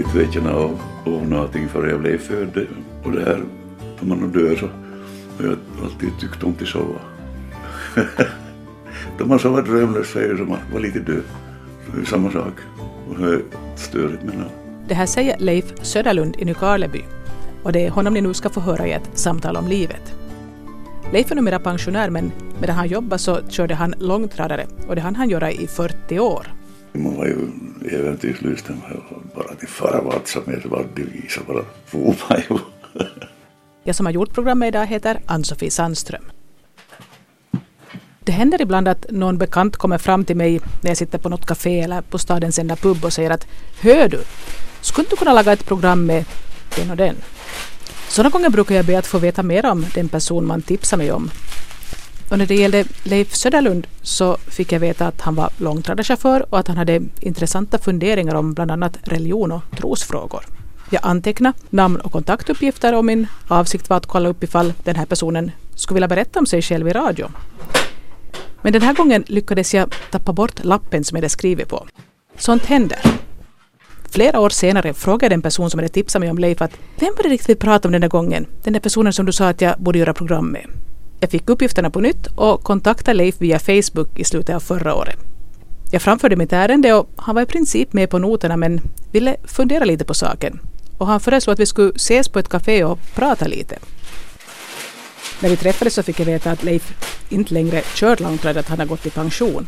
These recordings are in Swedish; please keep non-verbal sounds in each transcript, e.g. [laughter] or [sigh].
inte vet jag av, av någonting förrän jag blev född. Och det här, när man dör så har jag alltid tyckt om att sova. Då man sover drömlöst så är det som att vara lite död. Det är samma sak. Och det är störigt men Det här säger Leif Söderlund i Nykarleby. Och det är honom ni nu ska få höra i ett samtal om livet. Leif är numera pensionär men medan han jobbade så körde han långtradare och det hann han göra i 40 år. Man var ju äventyrslysten. Bara till fara vart som bara for man ju. [laughs] Jag som har gjort programmet idag heter Ann-Sofie Sandström. Det händer ibland att någon bekant kommer fram till mig när jag sitter på något café eller på stadens enda pub och säger att Hör du, skulle du kunna laga ett program med den och den? Sådana gånger brukar jag be att få veta mer om den person man tipsar mig om. Och när det gällde Leif Söderlund så fick jag veta att han var långtradarchaufför och att han hade intressanta funderingar om bland annat religion och trosfrågor. Jag antecknade namn och kontaktuppgifter och min avsikt var att kolla upp ifall den här personen skulle vilja berätta om sig själv i radio. Men den här gången lyckades jag tappa bort lappen som jag hade skrivit på. Sånt händer. Flera år senare frågade en person som hade tipsat mig om Leif att vem var det riktigt vi pratade om den där gången? Den där personen som du sa att jag borde göra program med. Jag fick uppgifterna på nytt och kontaktade Leif via Facebook i slutet av förra året. Jag framförde mitt ärende och han var i princip med på noterna men ville fundera lite på saken. Och han föreslog att vi skulle ses på ett café och prata lite. När vi träffades så fick jag veta att Leif inte längre kör långtradare, att han har gått i pension.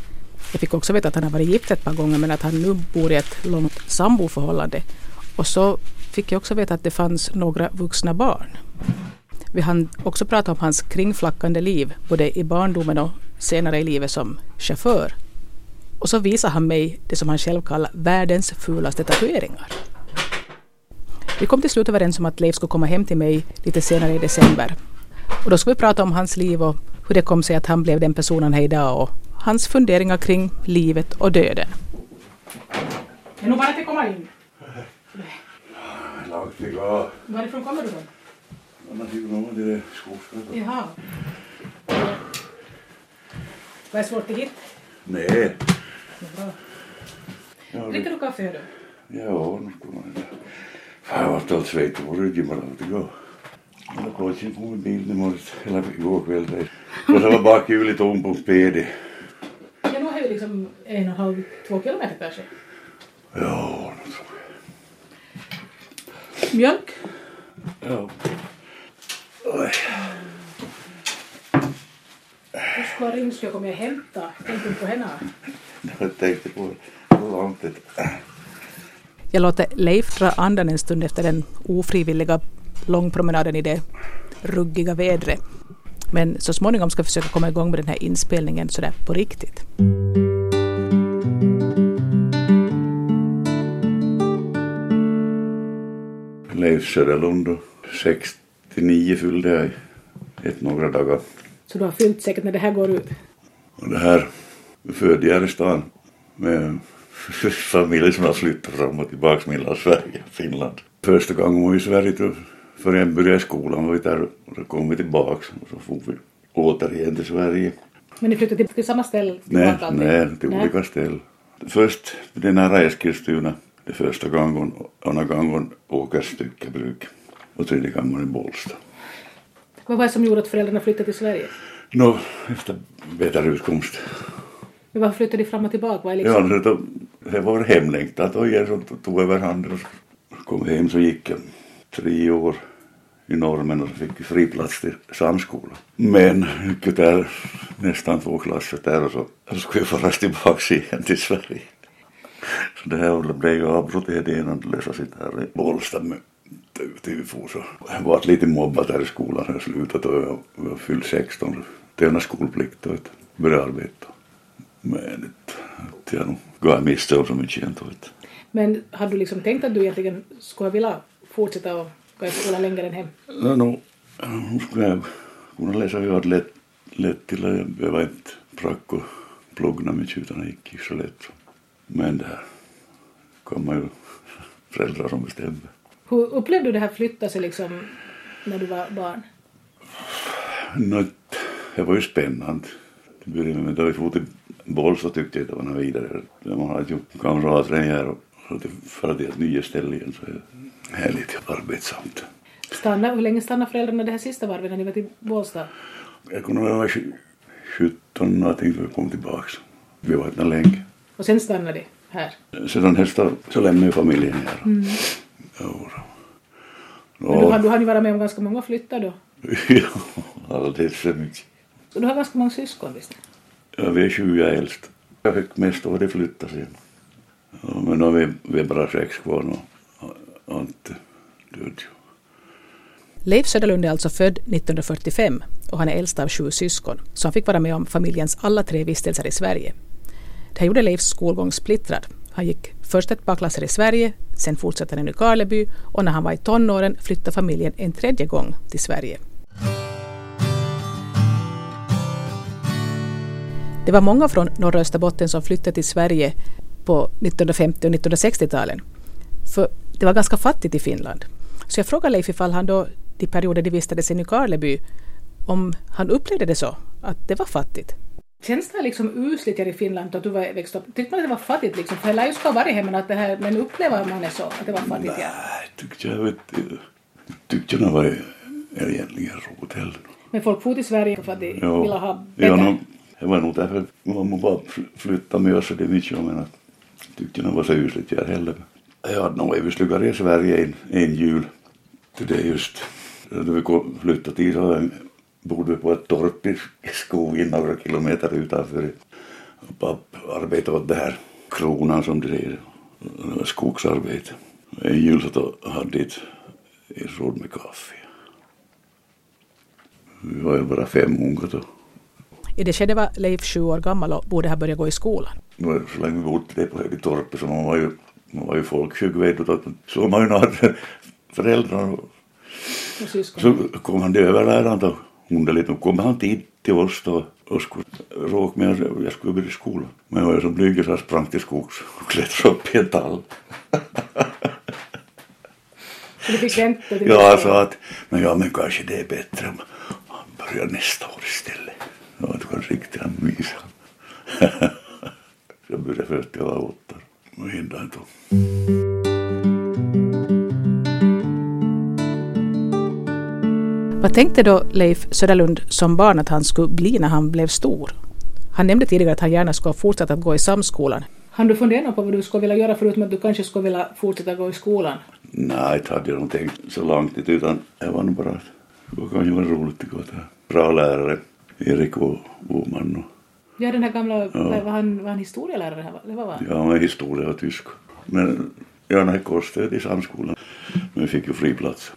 Jag fick också veta att han har varit gift ett par gånger men att han nu bor i ett långt samboförhållande. Och så fick jag också veta att det fanns några vuxna barn. Vi hann också prata om hans kringflackande liv, både i barndomen och senare i livet som chaufför. Och så visade han mig det som han själv kallar världens fulaste tatueringar. Vi kom till slut överens om att Leif skulle komma hem till mig lite senare i december. Och då skulle vi prata om hans liv och hur det kom sig att han blev den personen han är idag och hans funderingar kring livet och döden. Det är nog bara att komma in. Långt igår. Varifrån kommer du då? Man nog att det är skogsgatan. Jaha. Vad är svårt att hitta? Nej. Bra. Dricker du kaffe? Ja, nu skulle man inte. Fan, jag vart allt svettig på ryggen bara att gå. Den där pojken kom med bilen i morse, eller igår kväll. där. Och så var bakhjulet tom på. Ja, nu har ju liksom en och en halv, två kilometer kanske. Ja, det tror Mjölk? Ja. Så jag kommer att hämta. Tänkte du på henne? Jag tänkte på hur långt det Jag låter Leif dra andan en stund efter den ofrivilliga långpromenaden i det ruggiga vädret. Men så småningom ska jag försöka komma igång med den här inspelningen sådär på riktigt. Leif Söderlund och 69 fyllde jag ett några dagar. Så du har fyllt säkert när det här går ut? Och det här födde jag i stan med [laughs] familj som har flyttat fram och tillbaka mellan Sverige och Finland. Första gången var vi i Sverige då, förrän jag började skolan var vi där och så kom vi tillbaka och så for vi återigen till Sverige. Men ni flyttade till, samma ställe? Nej, nej, till olika ställen. Först det nära Eskilstuna, det första gången, andra gången Åkers styckebruk och tredje gången i Bålsta. Vad var det som gjorde att föräldrarna flyttade till Sverige? Nå, efter bättre utkomst. Men varför flyttade de fram och tillbaka? Vad är Ja, liksom... det, det var hemlängtat och jag som tog över handen kom hem så gick jag tre år i normen och så fick jag fri plats till samskola. Men gick där nästan två klasser där och så, så skulle jag föras tillbaka igen till Sverige. Så det här blev ju avbrutet innan det sitt här i Bålsta med TV4 så jag var lite mobbad där i skolan jag slutade och jag, jag fyllde 16 det är skolplikt jag började arbeta. Men inte jag nog gav misstag så mycket vet. Men hade du liksom tänkt att du egentligen skulle vilja fortsätta och gå i skolan längre än hem? No, no, nu skulle jag kunna läsa hyvät lätt, lätt till att jag behöver inte pracka och plugga mycket utan det gick så lätt. Men det här man ju [laughs] föräldrar som bestämmer. Hur upplevde du det här flytta sig liksom när du var barn? No, det var ju spännande. Det började med då vi for till Bålsta tyckte jag det var något vidare. Man hade ju kamrater här och, Så att för till ett nya ställe igen så är det härligt arbetsamt. Stanna, hur länge stannade föräldrarna det här sista varvet när ni var till Bålsta? Jag kunde vara 17 någonting så jag kom tillbaks. Vi var inte länge. Och sen stannade de här? Sedan hösten så lämnade jag familjen här. Mm. Jo, då. Men du har, du har ni varit med om ganska många flyttar då? [laughs] ja, alldeles för mycket. Så du har ganska många syskon visst? Ja, vi är 20 äldst. Jag fick mest av det flytta sen. Ja, men nu är vi, vi är bara sex kvar nu. Ante död ju. Leif Söderlund är alltså född 1945 och han är äldst av sju syskon, så han fick vara med om familjens alla tre vistelser i Sverige. Det här gjorde Leifs skolgång splittrad. Han gick först ett par klasser i Sverige, sen fortsatte han i Karleby och när han var i tonåren flyttade familjen en tredje gång till Sverige. Det var många från norra Österbotten som flyttade till Sverige på 1950 och 1960-talen. För det var ganska fattigt i Finland. Så jag frågade Leif ifall han då, de perioder de vistades i Nykarleby, om han upplevde det så, att det var fattigt. Känns det liksom usligt i Finland att du var växt upp? Tyckte man att det var fattigt liksom? För ju ska ha varit hemma att det här, men upplever man det så, att det var fattigt? Nej, tyckte jag vet tyckte jag det var egentligen roligt heller. Men folk for till Sverige för att de Ja. ville ha bättre? Ja, no, det var nog därför man bara flytta med oss och det mycket men att tyckte jag det var så usligt jag heller. Jag hade nog översluggat i Sverige en, en jul. Det just, när vi flyttade till så bodde på ett torp i skogen några kilometer utanför. Och Papp arbetade åt det här kronan som det säger. Skogsarbete. En jul så då hade ett, råd med kaffe. Vi var ju bara fem unga då. I det skedet var Leif sju år gammal och borde ha börjat gå i skolan. Så länge vi bodde där på Högetorpet så man var ju, man var ju folksjuk vet du. Så man ju nog att [laughs] föräldrarna Och syskon. så kom han till överläraren då. Underligt nog kom han tid till oss då och skulle råka med att jag skulle börja skolan. Men jag var så blyg så jag sprang till skogs och klättrade upp i en tall. Så du fick vänta till Ja, jag sa att men ja, men kanske det är bättre om han börjar nästa år istället. Ja, det var riktigt mysa. [laughs] jag började först jag var åtta. Och hände inte. Vad tänkte då Leif Söderlund som barn att han skulle bli när han blev stor? Han nämnde tidigare att han gärna skulle ha fortsatt att gå i samskolan. Han du funderat på vad du skulle vilja göra förutom att du kanske skulle vilja fortsätta gå i skolan? Nej, inte hade jag nog tänkt så långt utan det var nog bara att det var kanske var roligt att gå till bra lärare. Erik och Boman och Ja, den här gamla, var, han, var han historielärare? Här? Det var va? ja, med historia och tyska. Men ja, nej, kostade i samskolan. Men vi fick ju fri plats.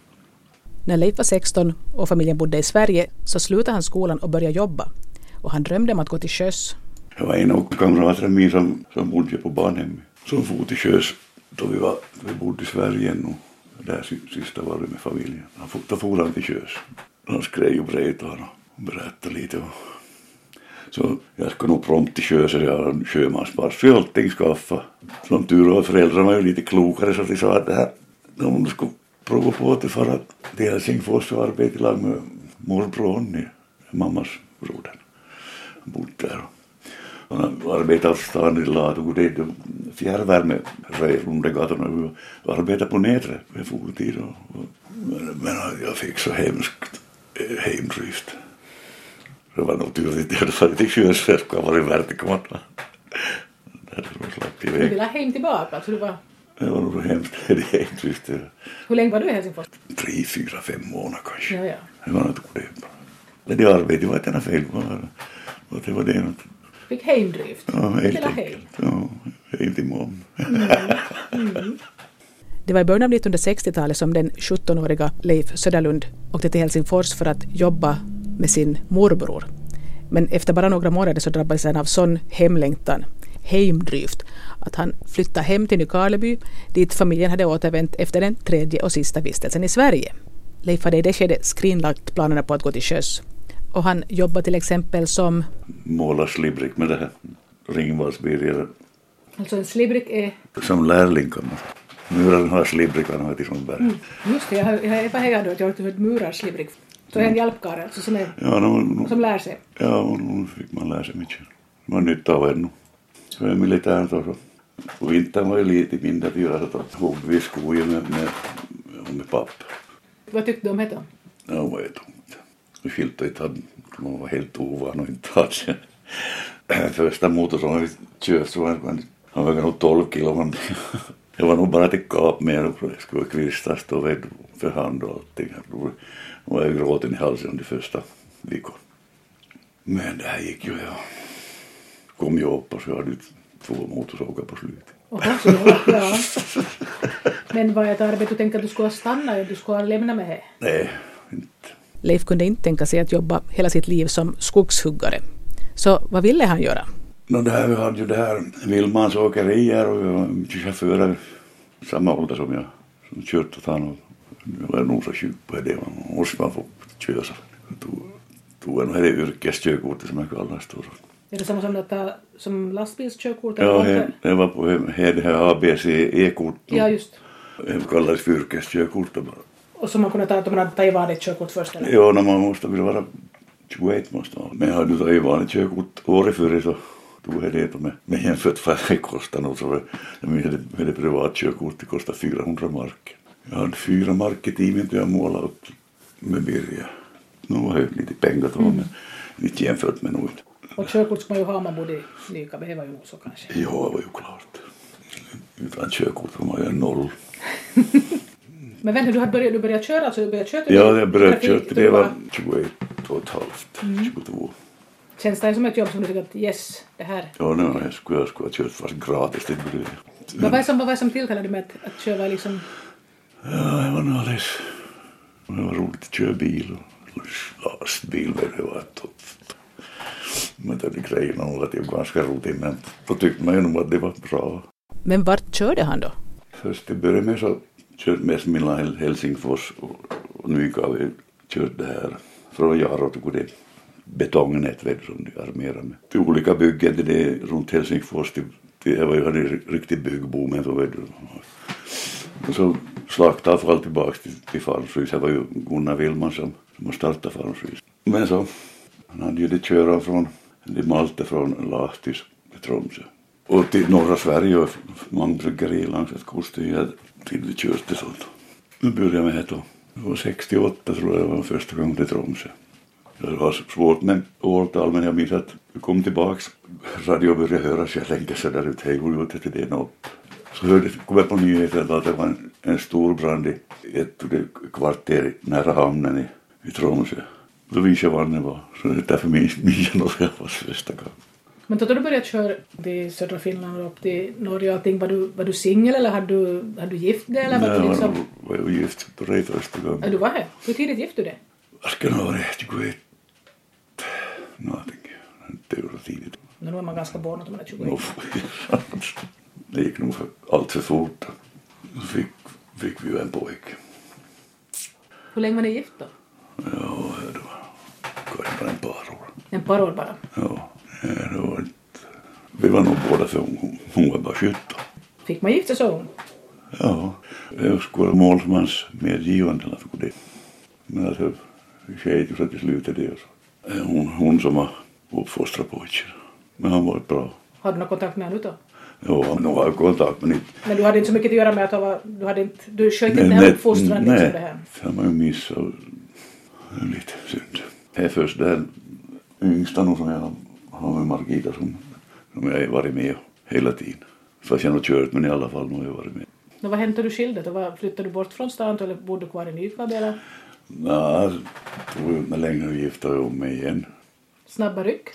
När Leif var 16 och familjen bodde i Sverige så slutade han skolan och började jobba. Och han drömde om att gå till sjöss. Det var en av kamraterna min som, som bodde på barnhemmet. Som for till sjöss då vi, var, vi bodde i Sverige ännu. Där sista var det med familjen. Han for, då for han till sjöss. Han skrev ju brev till honom och berättade lite. Och, så jag ska nog prompt till sjöss så jag har en sjömanspass och allting skaffa. Som tur var föräldrarna var ju lite klokare så de sa att det här, om du skulle prova på att fara till Helsingfors och arbeta i lag med morbror Onni, mammas broder. Han bodde där. Han arbetade åt stan i Lato, det är fjärrvärme runt gatorna och arbetade på Nedre med fulltid. Och, men, men jag fick så hemskt eh, hemdrift. Det var nog tur att jag hade farit till sjöss för jag skulle ha så. [laughs] Det var nog så hemskt hemdrift. Hur länge var du i Helsingfors? Tre, fyra, fem månader kanske. Ja, ja. Det var något det. Men det arbetet var inte fel på. Och det var det något. Fick hemdrift? Ja, helt Hela enkelt. Ja, helt imorgon. Det var i början av 1960-talet som den 17-åriga Leif Söderlund åkte till Helsingfors för att jobba med sin morbror. Men efter bara några månader så drabbades han av sån hemlängtan, hemdrift, att han flyttade hem till Nykarleby dit familjen hade återvänt efter den tredje och sista vistelsen i Sverige. Leif hade i det skedet skrinlagt planerna på att gå till sjöss. Och han jobbade till exempel som... Måla slibrik med det här ringvalsbirgare. Alltså en slibrik är... Som lärling kan man säga. Muraren har slibrikarna ute i Sundberg. Just det, jag har, hejad då att jag har hört murarslibrik. Så en hjälpkarl alltså som, är, Ja, no, som lär sig. ja, nu fick man lära sig mycket. Var nytta av ännu. Så är militären då så På vintern var det lite mindre göra så att hugg vi skogen med, med, med papp. Vad tyckte du om det? Ja, det var ju tungt. Och skiltet inte hade, man var helt ovan och inte hade [clears throat] Första motorn vi kört så var han vägde nog 12 kilo. Men det [laughs] var nog bara till kap med och det skulle kvistas då ved för hand och allting. Då var jag gråten i halsen de första veckorna. Men det här gick ju. Jag kom ju upp och så hade två motorsågar på slutet. Oho, var, ja. Men var det ett arbete du tänkte att du skulle stanna eller du skulle lämna med det? Nej, inte. Leif kunde inte tänka sig att jobba hela sitt liv som skogshuggare. Så vad ville han göra? No, det här, vi hade ju det här Vilmans åkerier och jag var chaufförer samma ålder som jag som kört åt honom. Jag var nog så sjuk på det. Man måste man få köra. Jag tog, tog en det yrkeskörkortet som jag kallas. Är det samma som detta som lastbilskörkort? Ja, det, det var på det här ABC E-kort. Ja, just. Det kallades för yrkeskörkortet bara. Och som man kunde ta, att man hade tagit vanligt körkort först eller? Ja, när man måste vilja vara 21 måste man. Men jag hade tagit vanligt körkort året före så tog jag det med, med jämfört vad det kostade nog så jag hade, hade privat körkort det kostade 400 mark. Jag hade fyra mark i timmen till jag målade upp med Birger. Nu var det lite pengar då men inte jämfört med något. Och körkort ska man ju ha om man bodde i Nykabi, det var ju nog så kanske. Ja, det var ju klart. Utan körkort var man ju noll. Men vänta, du, hade börjat, du började köra alltså? Du började köra Ja, jag började köra till det var 21 och ett halvt, 22. Känns det som ett jobb som du tycker att yes, det här. Ja, nu jag skulle jag skulle ha kört fast gratis till början. Vad var det som, vad var det som tilltalade dig med att, att köra liksom? Ja, det var nog alldeles... Det var roligt att köra bil och lastbil. men Det var. Men det grejerna var det ganska men då tyckte man ju nog att det var bra. Men vart körde han då? Först till början med så körde mest mellan Helsingfors och, och Nykavi. Körde det här från Jaro till det betongnät vet du, som de armerar med. Till olika byggen till det runt Helsingfors. Till, det var ju en riktig byggboom. Så vet du. Och så slaktavfall tillbaks till, till Farnsrys. Det var ju Gunnar Willman som, som startade Farnsrys. Men så, han hade ju det köra från, malte från Lahtis till Tromsö. Och till norra Sverige och många längs kusten. Jag till vi körde sånt. Nu började jag med det då. Det var 68 tror jag det var första gången till Tromsö. Det var svårt med årtal men jag minns att jag kom tillbaks. Radio började höras. Jag tänkte så där ut. Hej, hur gjorde till den upp. Så hörde, kom jag på nyheterna att det var en, en stor brand i ett kvarter nära hamnen i, i Tromsö. Jag var det var. Så det är därför minns jag nog det var första gången. Men då du började köra till södra Finland och upp till Norge och allting, var du, var du singel eller hade du, hade du gift dig eller var Nej, du jag liksom... var, var gift på det första Ja, gången. du var här. Hur tidigt gifte du dig? Vad ska det vara? 21? Någonting. Det var tidigt. Men nu är man ganska barn att man är 21. Nå, [laughs] Det gick nog för, allt för fort. Så fick, fick vi ju en pojke. Hur länge var ni gift då? Ja, det var bara ett par år. En år bara. Ja, det var inte... Vi var nog båda för hon, hon var bara 17. Fick man gifta sig ung? Ja, jag skulle ha målsmans medgivande eller för det. Men alltså, ju så till slut är det. Hon, hon som har uppfostrat pojken. Men han var bra. Har du någon kontakt med honom nu då? Ja, hon har kontakt men inte... Men du hade inte så mycket att göra med att var, du hade inte, du skötte inte den uppfostran liksom det här. det har man ju missat. Det är lite synd. Det är först den yngsta nu som jag har med Margita som, som jag har varit med hela tiden. Fast jag har kört men i alla fall nu har jag varit med. Men vad hände du skilde Flyttade du bort från stan eller bodde du kvar i Nykabi eller? Nej, det tog ju inte länge att gifta om mig igen. Snabba ryck?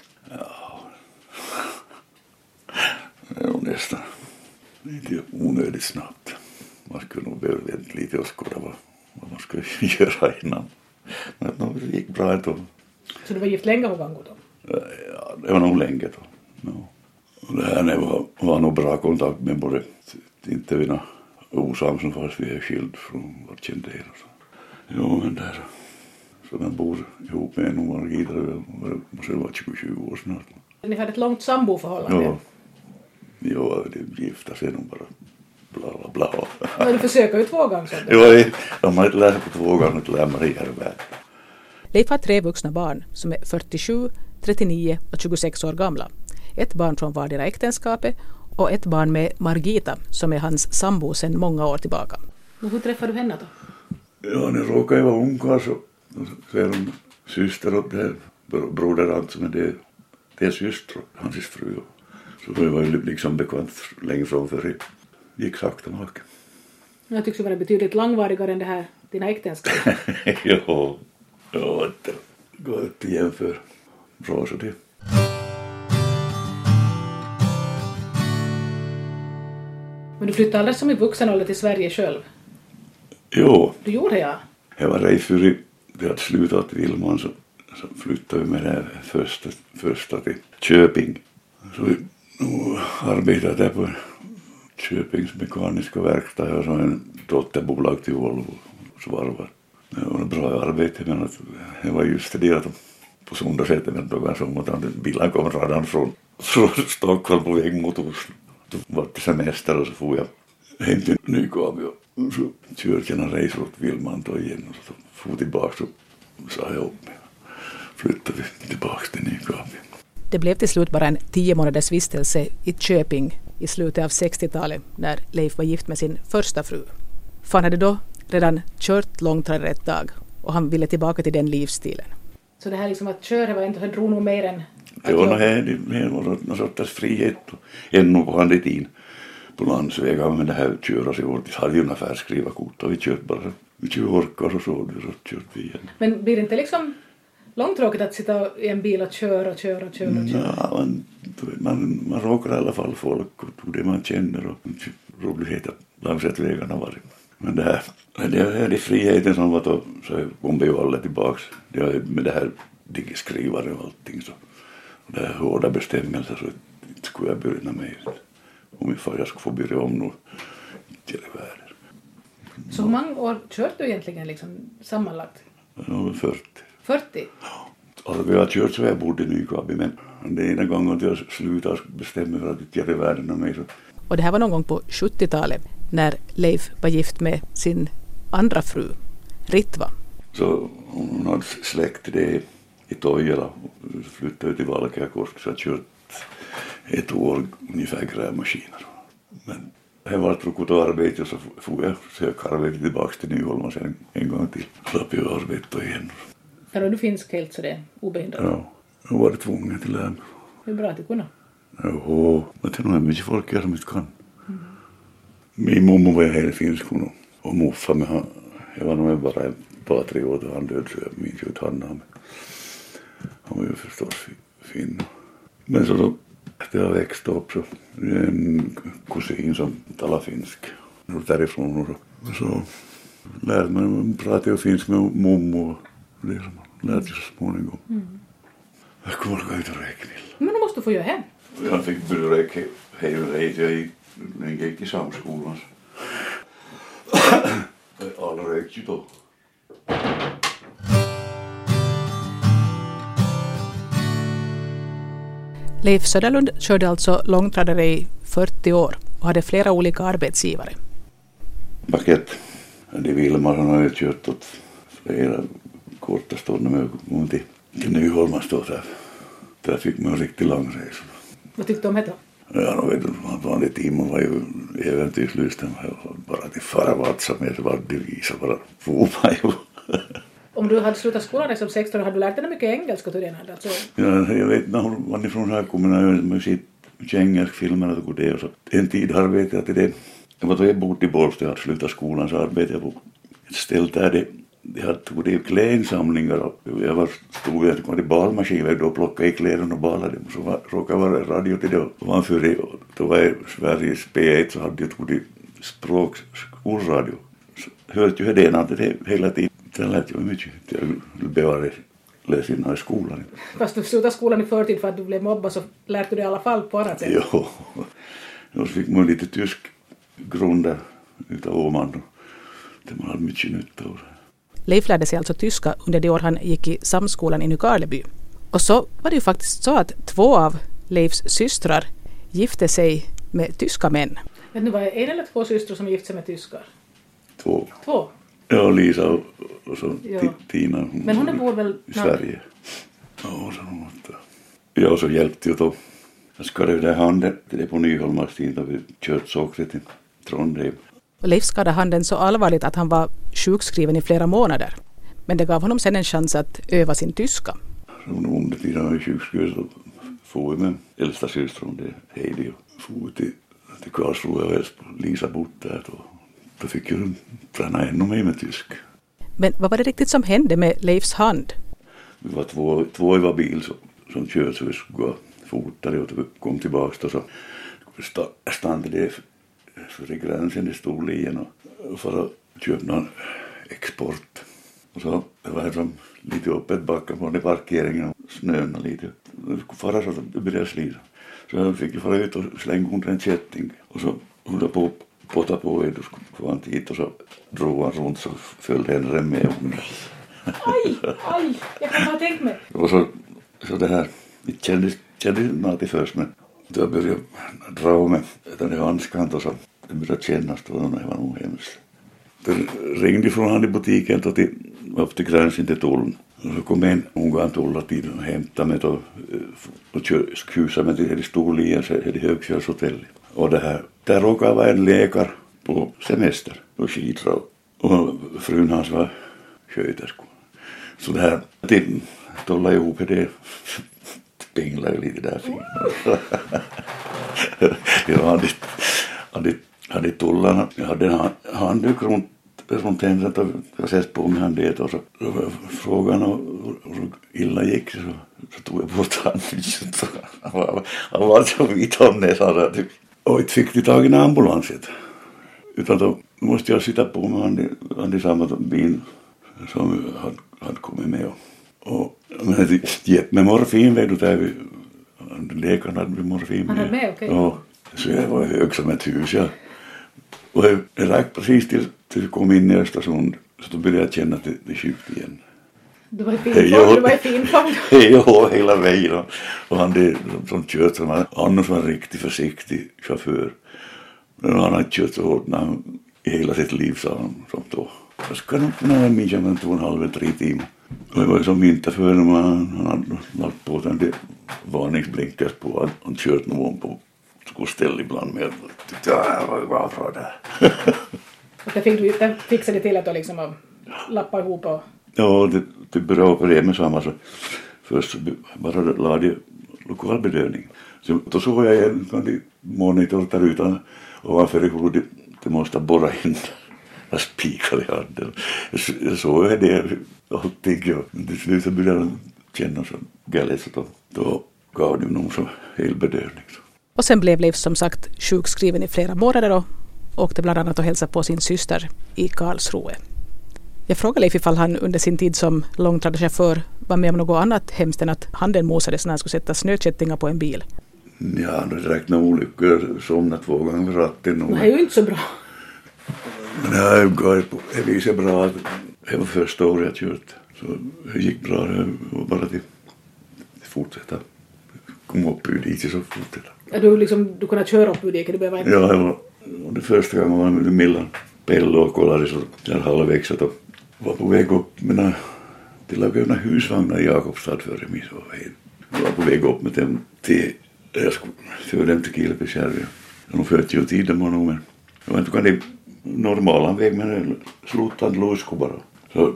Det är nog nästan lite onödigt snabbt. Man skulle nog behöva vänta lite och skåda vad, vad man skulle [laughs] göra innan. Men det gick bra ett tag. Så du var gift länge på Vango då? Ja, det var nog länge då. Ja. Det här var, var nog bra kontakt med både, inte vi några osams fast vi är skild från vårt kände och så. Jo men där, så man bor ihop med en Margita, det måste vara 20 år snart. Ni hade ett långt samboförhållande? Ja. Jo, det gifta sig nog bara bla. Men du försöker ju två gånger. Jo, de har inte lärt sig på två gånger till världen. Leif har tre vuxna barn som är 47, 39 och 26 år gamla. Ett barn från vardera äktenskapet och ett barn med Margita som är hans sambo sedan många år tillbaka. Och hur träffade du henne då? Ja, när jag råkade vara ungkarl så, så är hon syster åt det broder alltså, men det, det är syster, hans fru. Så vi var ju liksom bekant länge från förr. Gick sakta maken. Jag tycks vara betydligt långvarigare än det här, dina äktenskap. [laughs] jo, ja, det går inte att jämföra. Bra så det. Men du flyttade aldrig som i vuxen ålder till Sverige själv? Jo. Du gjorde ja? Jag var rej för det hade slutat Vilman så, så flyttade vi med det första, första till Köping. Så vi arbetade där på Köpings mekaniska verkstad och så en dotterbolag till Volvo svarvar. Det var ett bra arbete men att det var just det att på söndagssätet men då var som att bilen kom redan från, från Stockholm på väg mot Oslo. Då var det semester och så får jag hem till Nykabi och så körde jag en resa åt Vilmanto igen och så for tillbaka och sa jag upp mig. Flyttade vi tillbaka till Nykabi. Det blev till slut bara en tio månaders vistelse i Köping i slutet av 60-talet när Leif var gift med sin första fru. För han hade då redan kört långtradare ett tag och han ville tillbaka till den livsstilen. Så det här liksom att köra var inte, drog nog mer än det var någon sorts frihet ännu på den tiden på landsvägar med det här köra sig. Vi hade ju ungefär skriva kort och vi körde bara, vi körde orkar och så, så körde vi igen. Men blir det inte liksom långtråkigt att sitta i en bil och köra köra köra? Och köra? Ja, man, man, man råkar i alla fall folk och det man känner och roligheter längs vägarna var det. Men det här, det här är friheten som var då, så kom vi ju alla tillbaks. Det med det här digiskrivare och allting så. Och det här hårda bestämmelser så inte skulle jag börja med om jag skulle få börja om nu till världen. Så hur många år körde du egentligen liksom sammanlagt? Ja, 40. 40? Ja. Alltså, vi har kört så jag bodde i Nykabi men den ena gången att jag slutade bestämma mig för att inte göra världen av mig så. Och det här var någon gång på 70-talet när Leif var gift med sin andra fru, Ritva. Så hon hade släkt det i Toijala och flyttade till Valkeakosk så jag kört ett år ungefär grävmaskiner. Men det var tråkigt arbete och så får jag söka arbete tillbaka till Nyholma sen en gång till. Slapp jag arbeta igen. Är du finsk helt så det är obehindrat? Ja, jag var tvungen till det. Det är bra att du kunde. Jo, men det är nog mycket folk här som inte kan. Mm. Min mormor var helt finsk hon och morfar men han, jag var nog bara ett par tre år då han död så jag minns ju inte han namn. Han var ju förstås fin. Men så då efter jag växte upp så en kusin som talade finsk. Därifrån och så, så lärde man prata ju finsk med mommo det som man lärde sig så småningom. Mm. Jag kommer ihåg ut och räkna. Men då måste du få göra hem. Jag fick börja räkna hej och hej jag gick, i samskolan. Alla räknade ju då. Leif Söderlund körde alltså långtradare i 40 år och hade flera olika arbetsgivare. Paket. De Vilmarsson har jag kört åt flera korta stunder med att till, till Nyholma stå där. Där fick man en riktigt lång resa. Vad tyckte du om det? Ja, då vet du, vanlig Timo var ju äventyrslysten. Bara till farvatsa med vad de visade, bara for man ju. Om du hade slutat skolan som 16 hade du lärt dig mycket engelska till den här? Alltså. Ja, jag vet inte varifrån här kommer när jag mycket engelsk filmer och det och så. En tid arbetade jag till det. Jag var då jag bodde i Bålsta, jag hade slutat skolan så arbetade jag på ett ställe där det de hade tagit klädinsamlingar och jag var, stod jag kom till balmaskiner då plockade jag kläderna och balade dem. Så var, råkade vara radio till det och ovanför då var jag Sveriges P1 så hade jag tagit språk, skolradio. Så hörde ju det det hela tiden. Det lät ju mycket. Jag bevarade läsa i skolan. Fast du slutade skolan i förtid för att du blev mobbad så lärde du dig i alla fall på annat sätt. Jo. Och så fick man lite tysk grund där utav Åman. Det man hade mycket nytta av. Leif lärde sig alltså tyska under de år han gick i samskolan i Nykarleby. Och så var det ju faktiskt så att två av Leifs systrar gifte sig med tyska män. Vet du, var det en eller två systrar som gifte sig med tyskar? Två. Två? Ja, Lisa och, och så ja. Tina. Hon Men hon bor väl... I Sverige. Ja, så hon Ja, så hjälpte ju då Jag skadade där handen till det på Nyholmars tid då vi kört till Trondheim. Leif skadade handen så allvarligt att han var sjukskriven i flera månader. Men det gav honom sen en chans att öva sin tyska. Under tiden jag var sjukskriven så for vi med äldsta systern, det Heidi, och for till, till Karlsruhe och Lisa bort där. Då, då fick jag träna ännu mer med tysk. Men vad var det riktigt som hände med Leifs hand? Vi var två, två i var bil som, som körde så vi skulle gå fortare och vi kom tillbaka så sta- stannade det för i gränsen i Storlien och för att köpa någon export. Och så det var som lite öppet på den parkeringen och snön och lite. Det skulle fara så att det började slita. Så jag fick fara ut och slänga under en kätting och så höll jag på att potta på och då skulle han dit och så drog han runt så följde en rem med. Aj, aj, jag kan ha tänkt mig. Och så, så det här, det kändes, kändes något först men då började jag dra av mig den där handskan och så det började kännas då, det var nog hemskt. Det ringde från han i butiken då till, upp till gränsen till tullen. Och så kom en ungan tulla och hämtade mig då eh, och skjutsade mig till Storlien, till Högfjällshotellet. Och det här, där råkade vara en läkare på semester på Skidra och frun hans var sköterska. Så det här, de tollade ihop det pinglade ju lite där jag hade, hade, hade tullarna, jag hade en hand- handduk runt, runt händerna och jag ses på mig han det och så, så frågade han hur illa gick så, så tog jag bort. Så [laughs] Han var, han så vit om näsan och inte fick de tag i en ambulans inte. Utan då måste jag sitta på med han, i- han samma bil som hade, hade kommit med. Och, och men det gett mig morfin vet du där vi, läkaren hade med morfin Han hade med, okej. Ja, så jag var hög som ett hus ja. Och jag räckte precis till, till jag kom in i Östersund så då började jag känna att det, det är sjukt igen. Du var i fin form, du var i fin form. Och hela vägen. Och, han det, som, kört som han, annars var en riktigt försiktig chaufför. Men han har inte kört så hårt när han, i hela sitt liv sa han som då. Jag ska nog kunna minnas men två och en halv tre timmar. Och det var ju som vinterförare han, hade lagt på den där varningsblinkers på. Han, han kört någon på skoställ ibland med. Jag tyckte ja, det var bra för det. Och det fick du, det fixade till att du liksom att lappa ihop och... Ja, det, det på det med samma. Så först bara lade jag lokalbedövning. Så, då såg jag en sån där monitor där utan ovanför i huvudet. Det måste borra in jag [laughs] spikar i handen. Jag Jag såg det allting. ja. Men till slut började den känna så galet så då, då gav det nog så hel bedövning. Så. Och sen blev Leif som sagt sjukskriven i flera månader och åkte bland annat och hälsade på sin syster i Karlsruhe. Jag frågade Leif ifall han under sin tid som långtradarchaufför var med om något annat hemskt än att handen mosades när han skulle sätta snökättingar på en bil. Ja, det räknar olyckor. Somnat två gånger vid ratten. och- Det är ju inte så bra. Men det går på det viset bra att det var första året jag kört. Så det gick bra. Det var bara till fortsätta. Kom upp ur diket så fortsätta. Att du, liksom, du kunde köra upp ur diket, du behöver inte... Ja, det var det första gången var med Millan Pello och kollade så där halvvägs så då var på väg upp med några, till att husvagnar i Jakobstad före midsommar. Jag var på väg upp med dem till, jag skulle föra dem till Kilpisjärvi. De 40 tiden var nog men jag vet inte kan det normala väg men slutade lusko bara. Så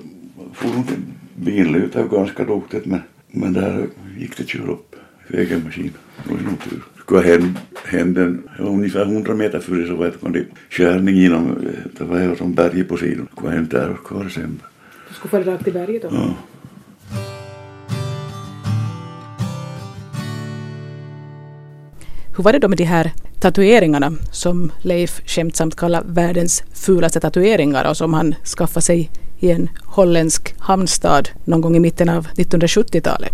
for hon till billuta ganska duktigt men, men där gick det att köra upp vägen maskin. Det var nog tur. Skulle ha hänt, hänt en, ungefär 100 meter före så man det skärning genom, eh, det var ju som berget på sidan. Ha hänt där och kvar sen. Du skulle fara rakt i berget då. Ja. Hur var det då med de här tatueringarna som Leif skämtsamt kallar världens fulaste tatueringar och som han skaffade sig i en holländsk hamnstad någon gång i mitten av 1970-talet?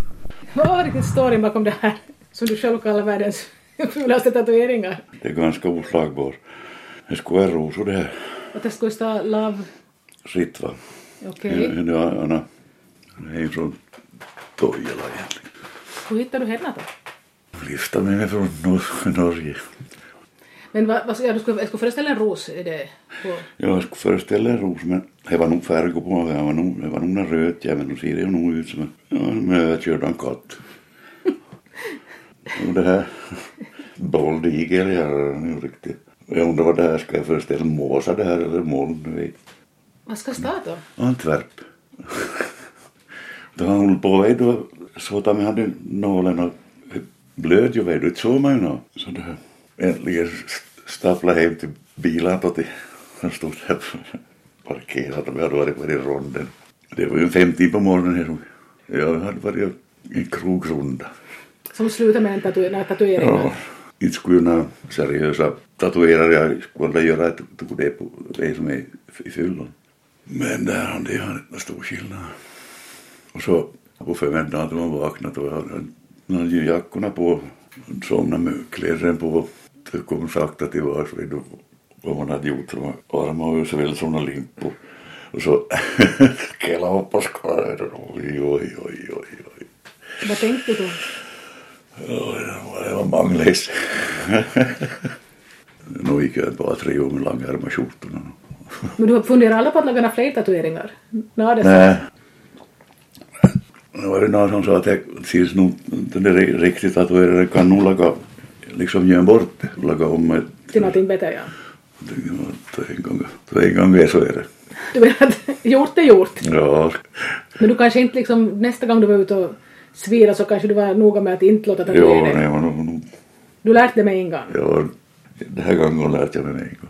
Vad var riktigt storyn bakom det här som du själv kallar världens [laughs] fulaste tatueringar? Det är ganska oslagbar. Det skulle vara rosor det här. Att det skulle stå love... Ritva. Okej. Ja, det är är från Toijala egentligen. Hur hittade du henne då? Lyfta mig från Nor- Norge. Men vad, vad, ja, du skulle, jag skulle föreställa en ros i det. På, Jag skulle föreställa en ros men det var nog färg på nog, det var nog en röd jävel. Nu ser det nog ut som en, ja, en överkörd en katt. Och det här Boldigel, ja, nu riktigt. Jag undrar vad det här ska jag föreställa Måsa det här eller moln. Vad ska stå då? Antwerp. Då han höll på vet du, så att vi hade nålen och blöd ju vet du, så man ju nå. Så det här äntligen stapla hem till bilen då till, han stod där parkerat och vi hade varit på i ronden. Det var ju en femtid på morgonen jag hade varit en krogrunda. Som slutar med en tatu några tatueringar? Ja, inte skulle några seriösa tatuerare skulle göra ett det på det som är i fyllon. Men där han det har inte stor skillnad. Och så på förmiddagen att man vaknat och hade ju jackorna på, somnade med kläderna på. Det kom sakta tillbaka vad man hade gjort. Armar och så väl sådana limpor. Och så kela upp på skalet. Oj, oj, oj, oj, oj. Vad tänkte du då? [laughs] Ja, det var- det manglöst. [laughs] Nu gick jag bara tre år med långärmade skjortorna. Men du funderar alla på att några fler tatueringar? Nå, det Nej. Det var det någon som sa att jag syns nog där riktigt tatuerade kan nog laga liksom göra bort det. Laga om ett till någonting bättre, ja. det en gång, det en gång är så är det. Du menar att [laughs] gjort är gjort. Ja, Men du kanske inte liksom nästa gång du var ute och svira så kanske du var noga med att inte låta jo, tatuera dig. nog, nog Du lärde dig med en gång. ja, den här gången lärde jag mig en gång.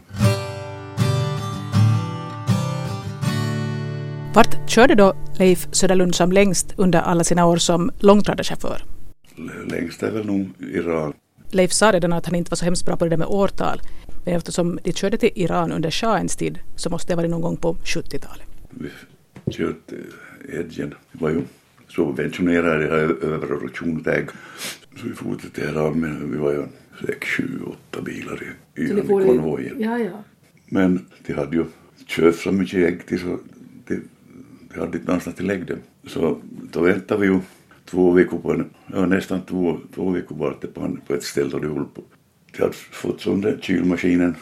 Vart körde då Leif Söderlund som längst under alla sina år som långtradarchaufför? Längst är väl nog Iran. Leif sa redan att han inte var så hemskt bra på det där med årtal. Men eftersom de körde till Iran under shahens tid så måste det ha varit någon gång på 70-talet. Vi kört eh, Edgen. Vi var ju subventionerade överrotation ägg. Så vi for till Teheran vi var ju sex, sju, åtta bilar i, i, i konvojen. Ja, ja. Men de hade ju köpt så mycket ägg till så de, de hade inte någonstans till lägg dem. Så då väntade vi ju två veckor på en, ja nästan två, två veckor var det på, en, på ett ställe där de höll på. De hade fått sån där kylmaskinen,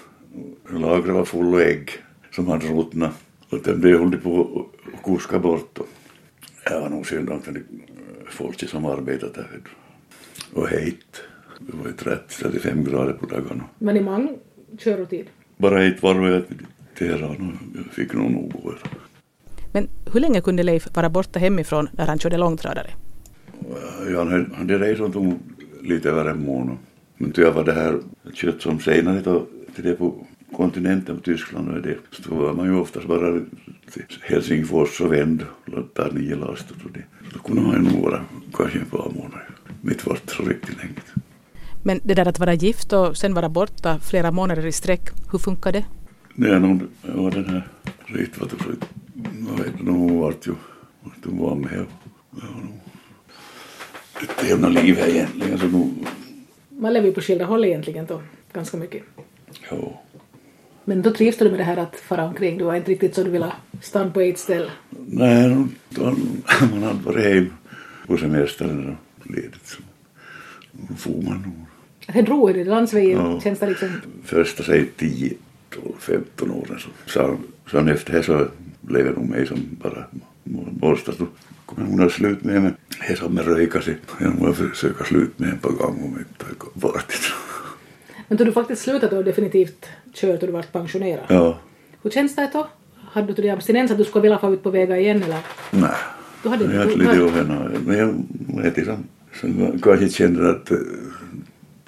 lagret var full av ägg som hade ruttnat. Och den blev höll de på att kuska bort. Det var nog synd om det folk som arbetat där. Och hejt. Det var ju 30-35 grader på dagarna. Men i många körotid. Bara ett varv jag till Teheran och fick nog nog gå. Men hur länge kunde Leif vara borta hemifrån när han körde långtradare? Ja, rest som tog lite över en månad. Men jag var det här kött som senare då, till det på kontinenten på Tyskland och det så var man ju oftast bara till Helsingfors och vänd och ta nio laster och det. Så då kunde man ju nog vara kanske ett par månader. Mitt var så riktigt länge. Men det där att vara gift och sen vara borta flera månader i sträck, hur funkar det? Det är nog var den här riktigt vad du sa. Jag vet inte, hon vart ju, vart hon var med och det var nog ett jämna liv här egentligen så nog, Man lever ju på skilda håll egentligen då, ganska mycket. ja. Men då trivs du med det här att fara omkring? Du var inte riktigt så du ville stanna på ett ställe? Nej, man hade varit hem på semestern och ledigt då får man nog. Sen drog du landsvägen, Ja. känns det liksom... Första säg 10, 12, 15 åren så sa sen efter det så blev jag nog med som bara borstas. Då kom hon att slut med mig. Det som med röka sig. Jag måste försöka slut med en på gång om inte bort. Men då du faktiskt slutade då definitivt köra då du var pensionerad? Ja, Hur känns det då? Hade du det abstinens att du skulle vilja få ut på vägar igen eller? nej. Du hade Jag inte... hade du- lite ovänner. Men jag vet inte. Sen kanske kände att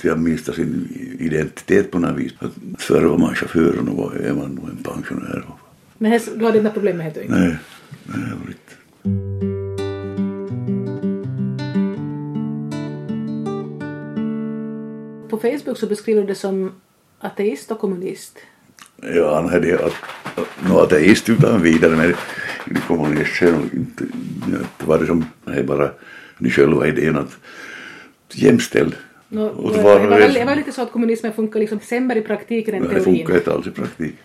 jag miste sin identitet på något vis. Att Förr var man chaufför och nu var- är man nog en pensionär. Men du hade inte problem med det? Nej, nej, det var inte. På Facebook så beskriver du det som ateist och kommunist. Ja, han hade att, nå ateist utan vidare men de kommunister och inte, det var det som, nej bara, de själva idén att jämställd. Och det, det var, det, var, väl- det var lite så att kommunismen funkar liksom sämre i praktiken än Det teorin. funkar inte alls i praktik.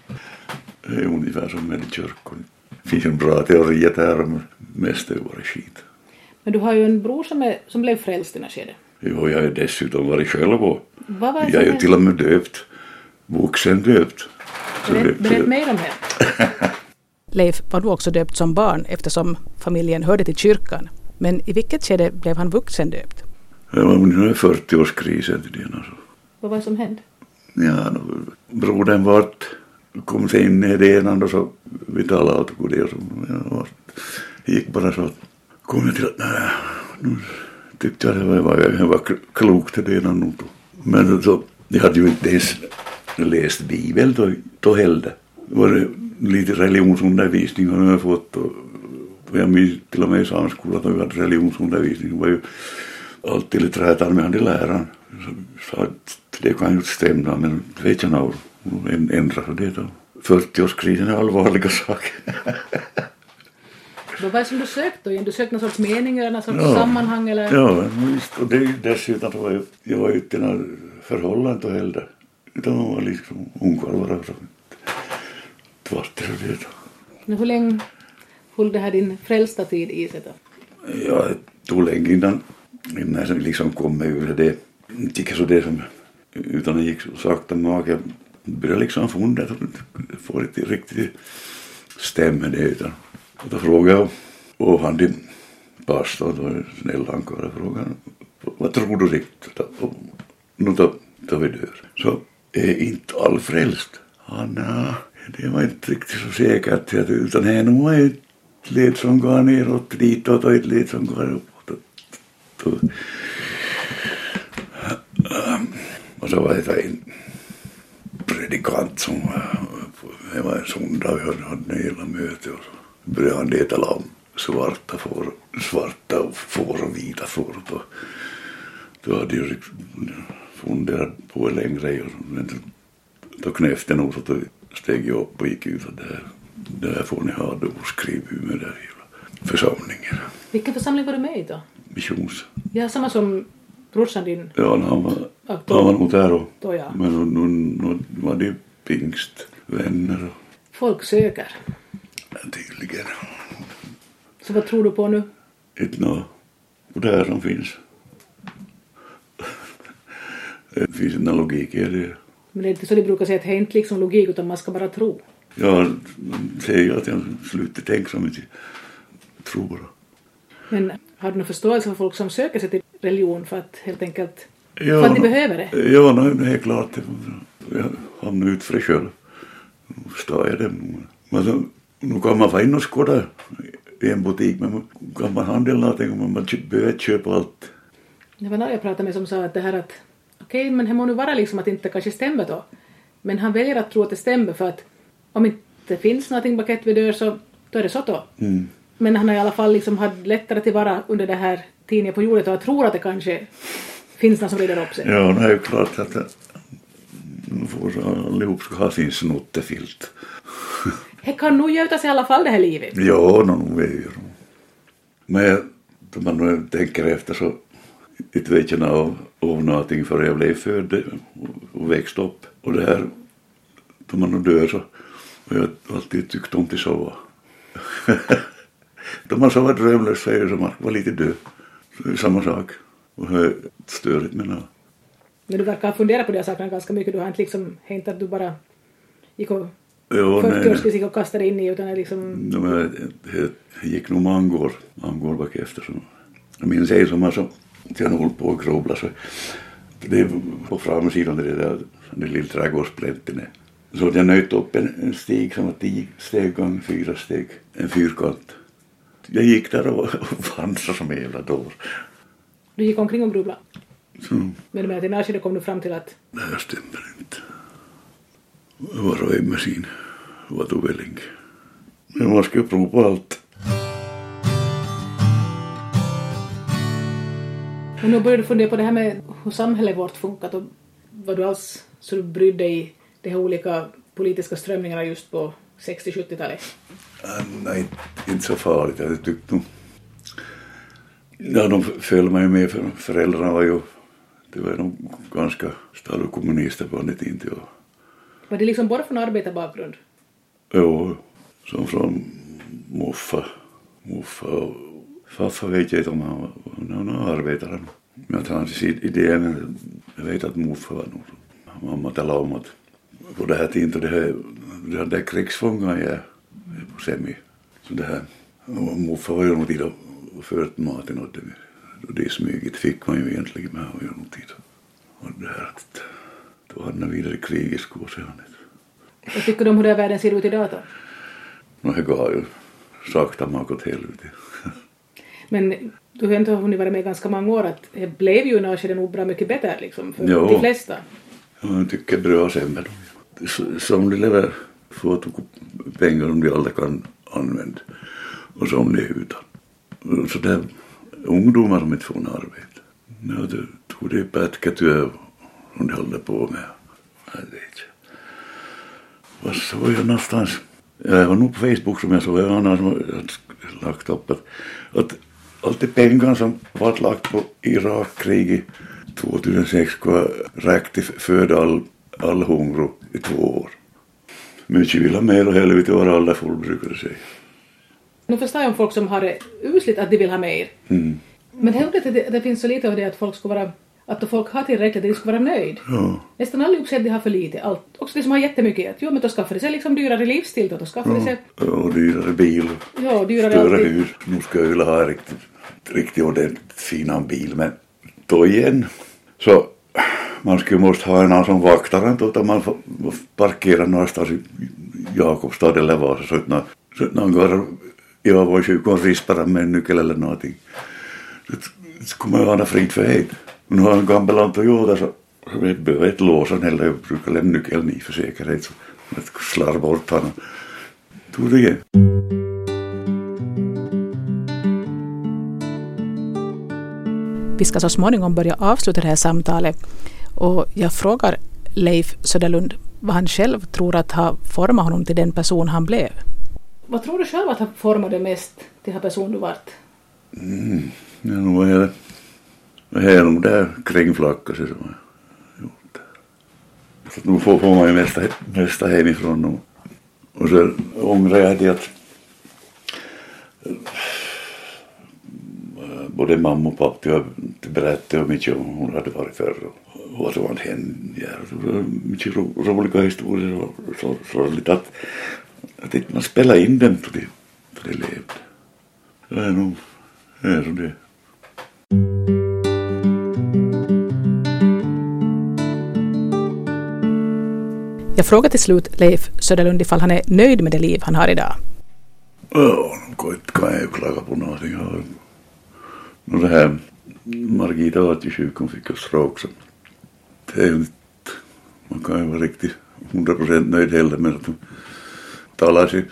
Det är ungefär som med kyrkan. Det finns en bra teori där men mest är det bara skit. Men du har ju en bror som, är, som blev frälst i något skede. Jo, jag har dessutom varit själv och Vad var det jag är ju till och med döpt. Vuxen döpt. Berätt, det- det- mer om det. [laughs] Leif var du också döpt som barn eftersom familjen hörde till kyrkan. Men i vilket skede blev han vuxendöpt? Det var ungefär 40-årskrisen till den. Alltså. Vad var det som hände? Ja, no, brodern vart, kom sig in i det ena och så vi talade åt det och så ja, vart, gick bara så att kom jag till att nej, nu tyckte jag det var, var, det var klokt det ena nog. Men så, jag hade ju inte ens läst Bibeln då, då heller. Det var lite religionsundervisning har jag fått och jag minns till och med i samskolan då vi hade religionsundervisning. Det var ju alltid lite trätan med han i läraren. Så att det kan ju inte stämma men vet jag nog. Ändra det då. 40-årskrisen är allvarliga saker. Vad var det som du sökte då igen? Du sökte någon sorts mening eller någon sorts Ja. sammanhang eller? Ja, visst. Och det, dessutom så var jag, jag var inte i något förhållande heller. Utan man var liksom ungkarl bara. Och det. Men hur länge höll det här din frälsta tid i sig då? Ja, det tog länge innan, innan jag liksom kom ur det. Inte gick så det som, utan det gick så sakta magen. Jag började liksom fundera, jag får inte riktigt stämma det utan. Och då frågade jag, och han din pastor, då snälla snäll han karl, frågade vad tror du riktigt? Och nu då, då vi dör. Så är inte all frälst. Ah, nej, det var inte riktigt så säkert, utan det är ett led som går neråt ditåt och ett led som går uppåt. Och, så var det en predikant som var, det var en söndag vi hade, hade hela möte och så började han det tala om svarta får, svarta får och vita får. Och då, hade jag funderat på en längre och men då knäppte jag nog så steg jag upp och gick ut och där, där får ni ha det och skriv med där hela församlingen. Vilken församling var du med i då? Missions. Ja, samma som brorsan din. Ja, han var, Ja, han var nog där och Då ja. men nu, nu, nu var det pingstvänner och Folk söker. tydligen. Så vad tror du på nu? Inte nå och där som finns. [laughs] Det finns en logik i det. Men det är inte så de brukar säga att det är inte liksom logik utan man ska bara tro. Jag säger att jag slutar tänka så mycket. Tro bara. Men har du någon förståelse för folk som söker sig till religion för att helt enkelt Ja, för att de behöver det? Ja, nej, det är klart. Jag hamnar ut för det själv. Nu förstår jag det. Men så, nu kan man få in och skåda i en butik men kan man handla någonting om man behöver köpa allt. Det var någon jag pratade med som sa att det här att okej, men det må nu vara liksom att det inte kanske stämmer då. Men han väljer att tro att det stämmer för att om inte det finns någonting bakett vi dör så då är det så då. Mm. Men han har i alla fall liksom haft lättare tillvara under det här tiden på jorden och jag tror att det kanske finns någon som reder upp sig. Ja, det är ju klart att allihop ska ha sin snuttefilt. Det kan nog gjutas i alla fall det här livet. Ja, no, nog är ju. Men om man nu tänker efter så inte vet jag av, av någonting förrän jag blev född och, växte upp. Och det här, då man nu dör så och jag har alltid tyckt om att sova. då man sover drömlöst så är det som att vara lite död. Det är samma sak. Och det är störigt men ja. Men du verkar ha funderat på de här sakerna ganska mycket. Du har inte liksom hängt att du bara gick och Jo, 40 års gick och kastade in i utan det liksom De är, det gick nog många år, många år bak efter. Så. Jag minns en som har så, jag hållit på och kråbla så det är på framsidan det där, den lilla trädgårdsplätten är. Så att jag nöjt upp en, en stig som var tio steg gång fyra steg, en fyrkant. Jag gick där och, och vandrade som en jävla dår. du gick omkring och grubblade. Så Men med att i något skede kom du fram till att det här stämmer inte. Var och en med sin vatuvälling. Men man ska prova på allt. Och nu började du fundera på det här med hur samhället vårt funkat och var du alls så du brydde dig i de här olika politiska strömningarna just på 60-70-talet? Ah, Nej, inte så farligt. Jag tyckte nog... Ja, de följde mig med. För föräldrarna var ju... Det var ju nog ganska stadiga kommunister på den tiden. Ja. Var det liksom bara från arbetarbakgrund? Jo, som från muffa. Muffa och farfar vet jag inte om han var... Var arbetare. Men att hans idé, men jag vet att muffa var nog... Mamma talade om att på det här tiden, det här, det här där krigsfångarna är på semi. Så det här, och muffa var ju nog tid och fört maten åt dem. det smyget fick man ju egentligen med att göra någonting. Och det här att då hade vidare kriget skulle se han Vad tycker du om hur den världen ser ut idag då? Och det gav ju sakta mak åt helvete. Men du har ändå hunnit vara med ganska många år att det blev ju i nog bra mycket bättre liksom för Jo. de flesta. Ja, Jag tycker bra och sämre somliga Som de lever får tog pengar som de aldrig kan använda och som de är utan. Så det är ungdomar som inte får något arbete. Ja, det tog det pätkätyö som de håller på med. Jag vet inte. Vad såg jag någonstans? Jag var nog på Facebook som jag såg en annan som hade lagt upp att, att allt det pengar som var lagt på Irakkriget 2006 skulle för till föda all, all hunger i två år. Mycket vill ha mer och helvete var alla full brukar säga. Nu förstår jag om folk som har det usligt att de vill ha mer. Mm. Men att det, det finns så lite av det att folk ska vara att folk har tillräckligt, att de ska vara nöjd. Ja, Nästan allihop säger att de har för lite. Allt. Också de som har jättemycket. Att, jo, men då skaffar de sig liksom dyrare livsstil. Då, då skaffar de sig ja. Och dyrare bil. ja, dyrare Större alltid. hus. Nu ska jag vilja ha riktigt, riktigt ordentligt fina bil. Men då igen så man skulle måste ha en annan som vaktar en, då man får parkera någonstans i Jakobstad eller Vasa så att när, så att någon han går i och rispar med en nyckel eller någonting. Så att- så kommer jag för hejt. Nu har jag en gammal Toyota så så jag behöver inte låsa den heller. Jag brukar lämna nyckeln i för säkerhet så jag slarva bort honom. Tog det igen. Vi ska så småningom börja avsluta det här samtalet. Och jag frågar Leif Söderlund vad han själv tror att har format honom till den person han blev. Vad tror du själv att har format mest till den person du vart? Ja, nog är det. Det är nog där kringflackas som jag gjort. Så nu får, får man ju mesta, mesta hemifrån nu. Och så ångrar jag det att både mamma och pappa om mycket om hon hade varit förr hänt. Ja, det var mycket ro, roliga historier och så, sorgligt att, att inte man spelade in dem för det, för det levde. Det är nog det är. Jag frågar till slut Leif Söderlund ifall han är nöjd med det liv han har idag. Ja, inte kan jag ju klaga på någonting. Nu det här Margita 87 hon fick ju stroke det är inte, man kan ju vara riktigt 100% nöjd heller med att hon talar sig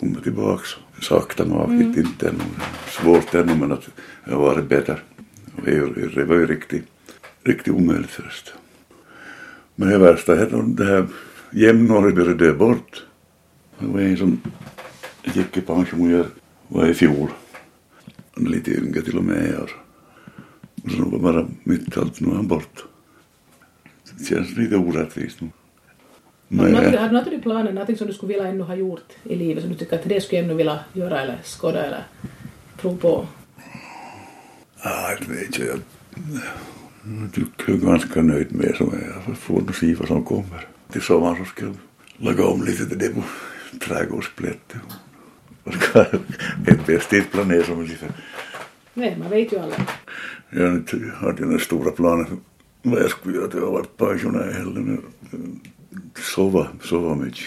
kommer tillbaks sakta makigt inte ännu. Svårt ännu men att det har varit bättre. Det var ju riktigt, riktigt omöjligt först. Men det värsta är att det här jämnårig började dö bort. Det var en som gick i pension var i fjol. Han är lite yngre till och med i år. Så var bara mitt allt, nu är han bort. Det känns lite orättvist nu. Men, har du något i planen, någonting som du skulle vilja ännu ha gjort i livet som du tycker att det skulle jag ännu vilja göra eller skåda eller tro på? ja, jag vet. Jag, jag tycker jag är ganska nöjd med som jag är. Jag får nog se vad som kommer. Till sommaren så ska jag laga om lite till det på trädgårdsplätten. Och ska ett bäst inte planera som lite Nej, man vet ju aldrig. Jag har hade några stora planer för vad jag skulle göra till jag var pensionär heller. Sova, sova mycket.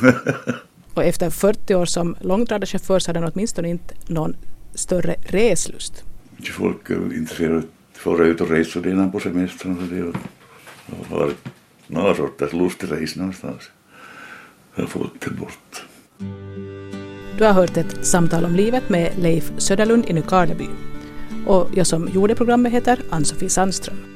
[laughs] Och efter 40 år som långtradarchaufför så hade han åtminstone inte någon större reslust. Folk är intresserade av att fara ut och resa redan på semestern. Så det har några sorters lustig res någonstans. Jag har fått det bort. Du har hört ett samtal om livet med Leif Söderlund i Nykarleby. Och jag som gjorde programmet heter Ann-Sofie Sandström.